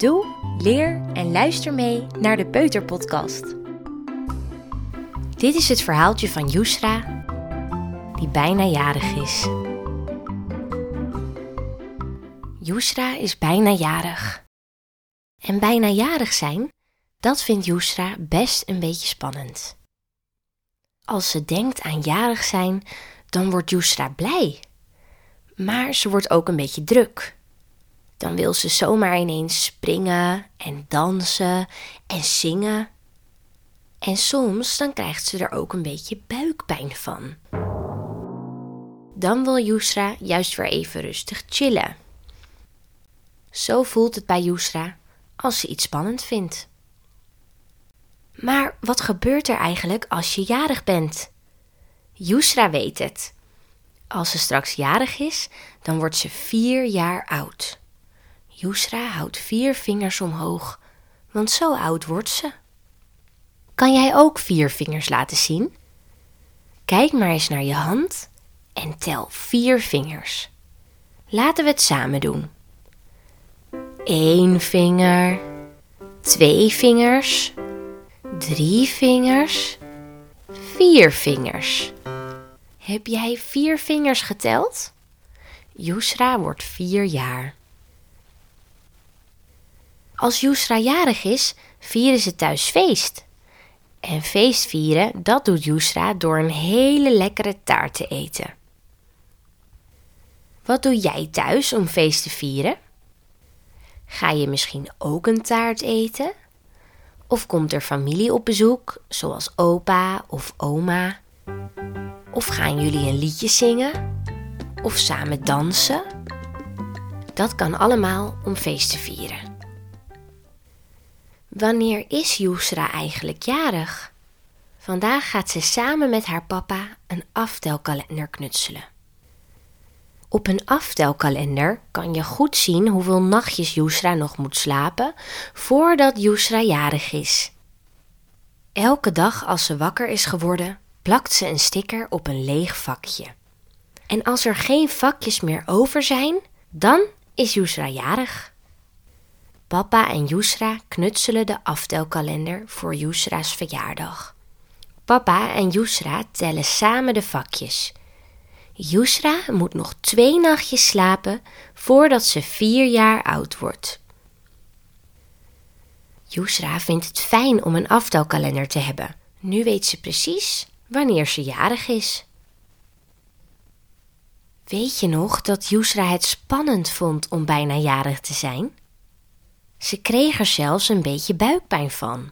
Doe, leer en luister mee naar de Peuterpodcast. Dit is het verhaaltje van Yusra, die bijna jarig is. Yusra is bijna jarig. En bijna jarig zijn, dat vindt Yusra best een beetje spannend. Als ze denkt aan jarig zijn, dan wordt Yusra blij. Maar ze wordt ook een beetje druk. Dan wil ze zomaar ineens springen en dansen en zingen. En soms dan krijgt ze er ook een beetje buikpijn van. Dan wil Yusra juist weer even rustig chillen. Zo voelt het bij Yusra als ze iets spannend vindt. Maar wat gebeurt er eigenlijk als je jarig bent? Yusra weet het. Als ze straks jarig is, dan wordt ze vier jaar oud. Yusra houdt vier vingers omhoog, want zo oud wordt ze. Kan jij ook vier vingers laten zien? Kijk maar eens naar je hand en tel vier vingers. Laten we het samen doen. Eén vinger, twee vingers, drie vingers, vier vingers. Heb jij vier vingers geteld? Yusra wordt vier jaar. Als Yusra jarig is, vieren ze thuis feest. En feest vieren, dat doet Yusra door een hele lekkere taart te eten. Wat doe jij thuis om feest te vieren? Ga je misschien ook een taart eten? Of komt er familie op bezoek, zoals opa of oma? Of gaan jullie een liedje zingen? Of samen dansen? Dat kan allemaal om feest te vieren. Wanneer is Yusra eigenlijk jarig? Vandaag gaat ze samen met haar papa een aftelkalender knutselen. Op een aftelkalender kan je goed zien hoeveel nachtjes Yusra nog moet slapen voordat Yusra jarig is. Elke dag als ze wakker is geworden, plakt ze een sticker op een leeg vakje. En als er geen vakjes meer over zijn, dan is Yusra jarig. Papa en Yusra knutselen de aftelkalender voor Yusra's verjaardag. Papa en Yusra tellen samen de vakjes. Yusra moet nog twee nachtjes slapen voordat ze vier jaar oud wordt. Yusra vindt het fijn om een aftelkalender te hebben. Nu weet ze precies wanneer ze jarig is. Weet je nog dat Yusra het spannend vond om bijna jarig te zijn? Ze kreeg er zelfs een beetje buikpijn van.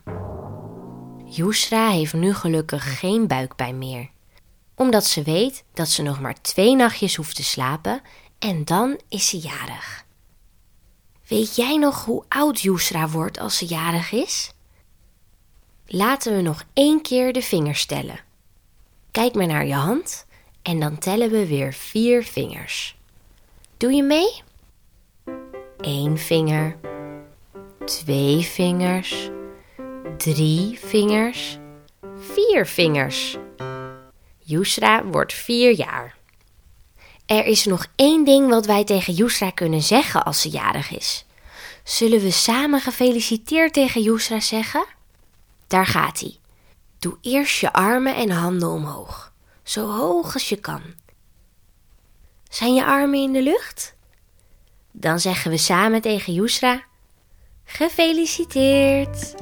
Yusra heeft nu gelukkig geen buikpijn meer, omdat ze weet dat ze nog maar twee nachtjes hoeft te slapen en dan is ze jarig. Weet jij nog hoe oud Yusra wordt als ze jarig is? Laten we nog één keer de vingers tellen. Kijk maar naar je hand en dan tellen we weer vier vingers. Doe je mee? Eén vinger twee vingers, drie vingers, vier vingers. Yusra wordt vier jaar. Er is nog één ding wat wij tegen Yusra kunnen zeggen als ze jarig is. Zullen we samen gefeliciteerd tegen Yusra zeggen? Daar gaat hij. Doe eerst je armen en handen omhoog, zo hoog als je kan. Zijn je armen in de lucht? Dan zeggen we samen tegen Yusra: Gefeliciteerd!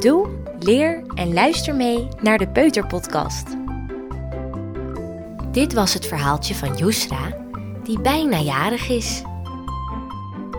Doe, leer en luister mee naar de Peuterpodcast. Dit was het verhaaltje van Yusra, die bijna jarig is.